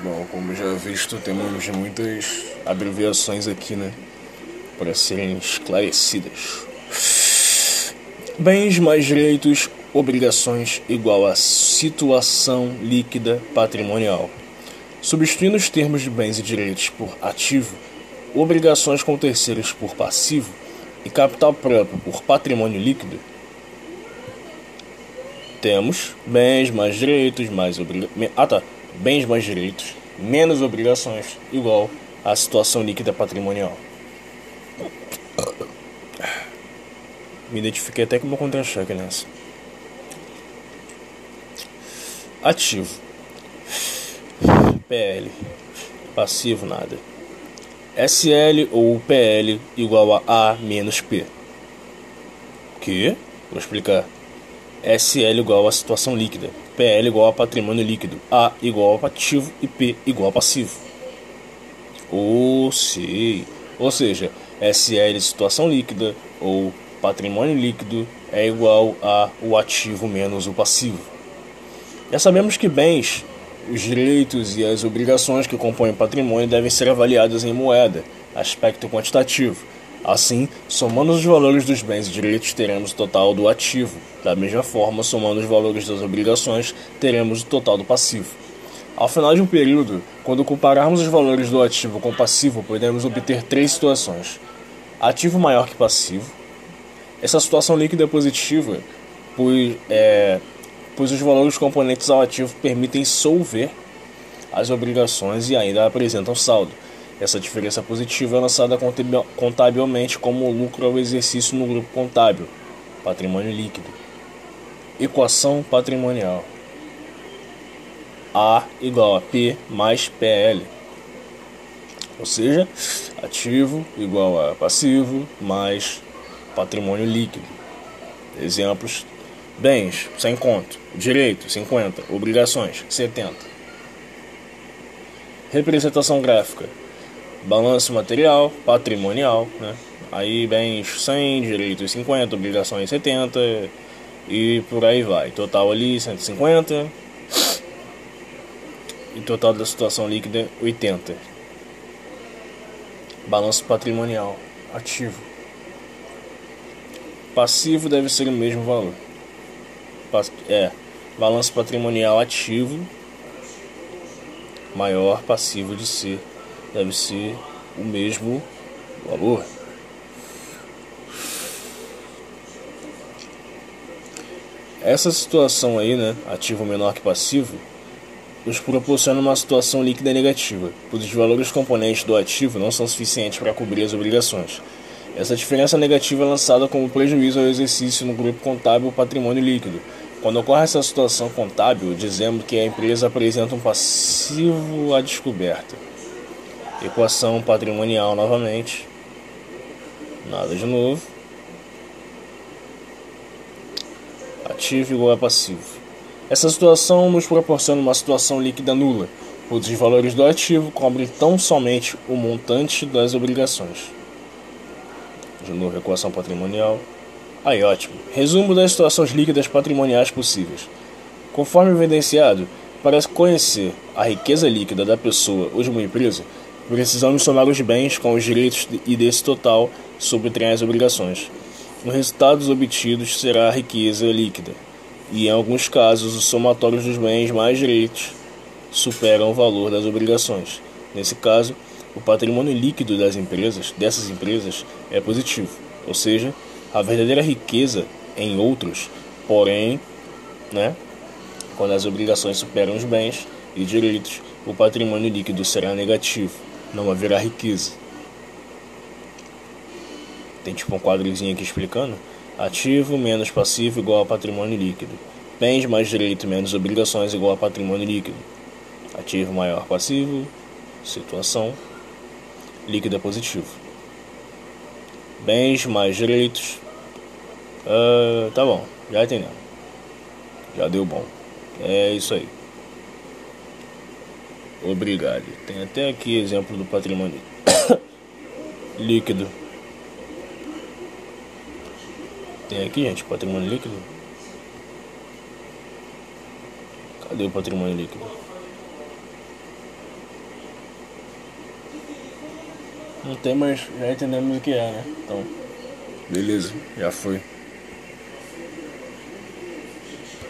Bom, como já visto, temos muitas abreviações aqui, né? Para serem esclarecidas. Bens mais direitos, obrigações igual a situação líquida patrimonial. Substituindo os termos de bens e direitos por ativo, obrigações com terceiros por passivo e capital próprio por patrimônio líquido, temos bens mais direitos mais obrigações. Ah tá, bens mais direitos menos obrigações igual à situação líquida patrimonial. Me identifiquei até com o meu contra-cheque nessa. Ativo. PL. Passivo nada. SL ou PL igual a A menos P. Que? Vou explicar. SL igual a situação líquida, PL igual a patrimônio líquido, A igual a ativo e P igual a passivo. Ou. Ou seja, SL situação líquida ou patrimônio líquido é igual a o ativo menos o passivo. Já sabemos que bens, os direitos e as obrigações que compõem o patrimônio devem ser avaliados em moeda, aspecto quantitativo Assim, somando os valores dos bens e direitos, teremos o total do ativo. Da mesma forma, somando os valores das obrigações, teremos o total do passivo. Ao final de um período, quando compararmos os valores do ativo com o passivo, podemos obter três situações: ativo maior que passivo. Essa situação líquida é positiva, pois, é, pois os valores componentes ao ativo permitem solver as obrigações e ainda apresentam saldo. Essa diferença positiva é lançada contabilmente como lucro ao exercício no grupo contábil, patrimônio líquido. Equação patrimonial. A igual a P mais PL. Ou seja, ativo igual a passivo mais patrimônio líquido. Exemplos: bens, 100 conto, direito, 50, obrigações, 70. Representação gráfica balanço material, patrimonial, né? Aí bens 100, direitos 50, obrigações 70 e por aí vai. Total ali 150 e total da situação líquida 80. Balanço patrimonial ativo. Passivo deve ser o mesmo valor. É, balanço patrimonial ativo maior passivo de ser deve ser o mesmo valor. Essa situação aí, né, ativo menor que passivo, nos proporciona uma situação líquida negativa, pois os valores componentes do ativo não são suficientes para cobrir as obrigações. Essa diferença negativa é lançada como prejuízo ao exercício no grupo contábil patrimônio líquido. Quando ocorre essa situação contábil, dizemos que a empresa apresenta um passivo à descoberta. Equação patrimonial novamente. Nada de novo. Ativo igual a passivo. Essa situação nos proporciona uma situação líquida nula, pois os valores do ativo cobrem tão somente o montante das obrigações. De novo, equação patrimonial. Aí, ótimo. Resumo das situações líquidas patrimoniais possíveis. Conforme evidenciado, para conhecer a riqueza líquida da pessoa ou de uma empresa, Precisamos somar os bens com os direitos e desse total subtrair as obrigações. Os resultados obtidos será a riqueza líquida, e em alguns casos os somatórios dos bens mais direitos superam o valor das obrigações. Nesse caso, o patrimônio líquido das empresas, dessas empresas, é positivo, ou seja, a verdadeira riqueza em outros, porém, né, quando as obrigações superam os bens e direitos, o patrimônio líquido será negativo não haverá riqueza. Tem tipo um quadrozinho aqui explicando. Ativo menos passivo igual a patrimônio líquido. Bens mais direito menos obrigações igual a patrimônio líquido. Ativo maior passivo. Situação. Líquido é positivo. Bens mais direitos. Uh, tá bom, já entendemos. Já deu bom. É isso aí. Obrigado. Tem até aqui exemplo do patrimônio líquido. Tem aqui, gente, patrimônio líquido. Cadê o patrimônio líquido? Não tem, mas já entendemos o que é, né? Então. Beleza, já foi.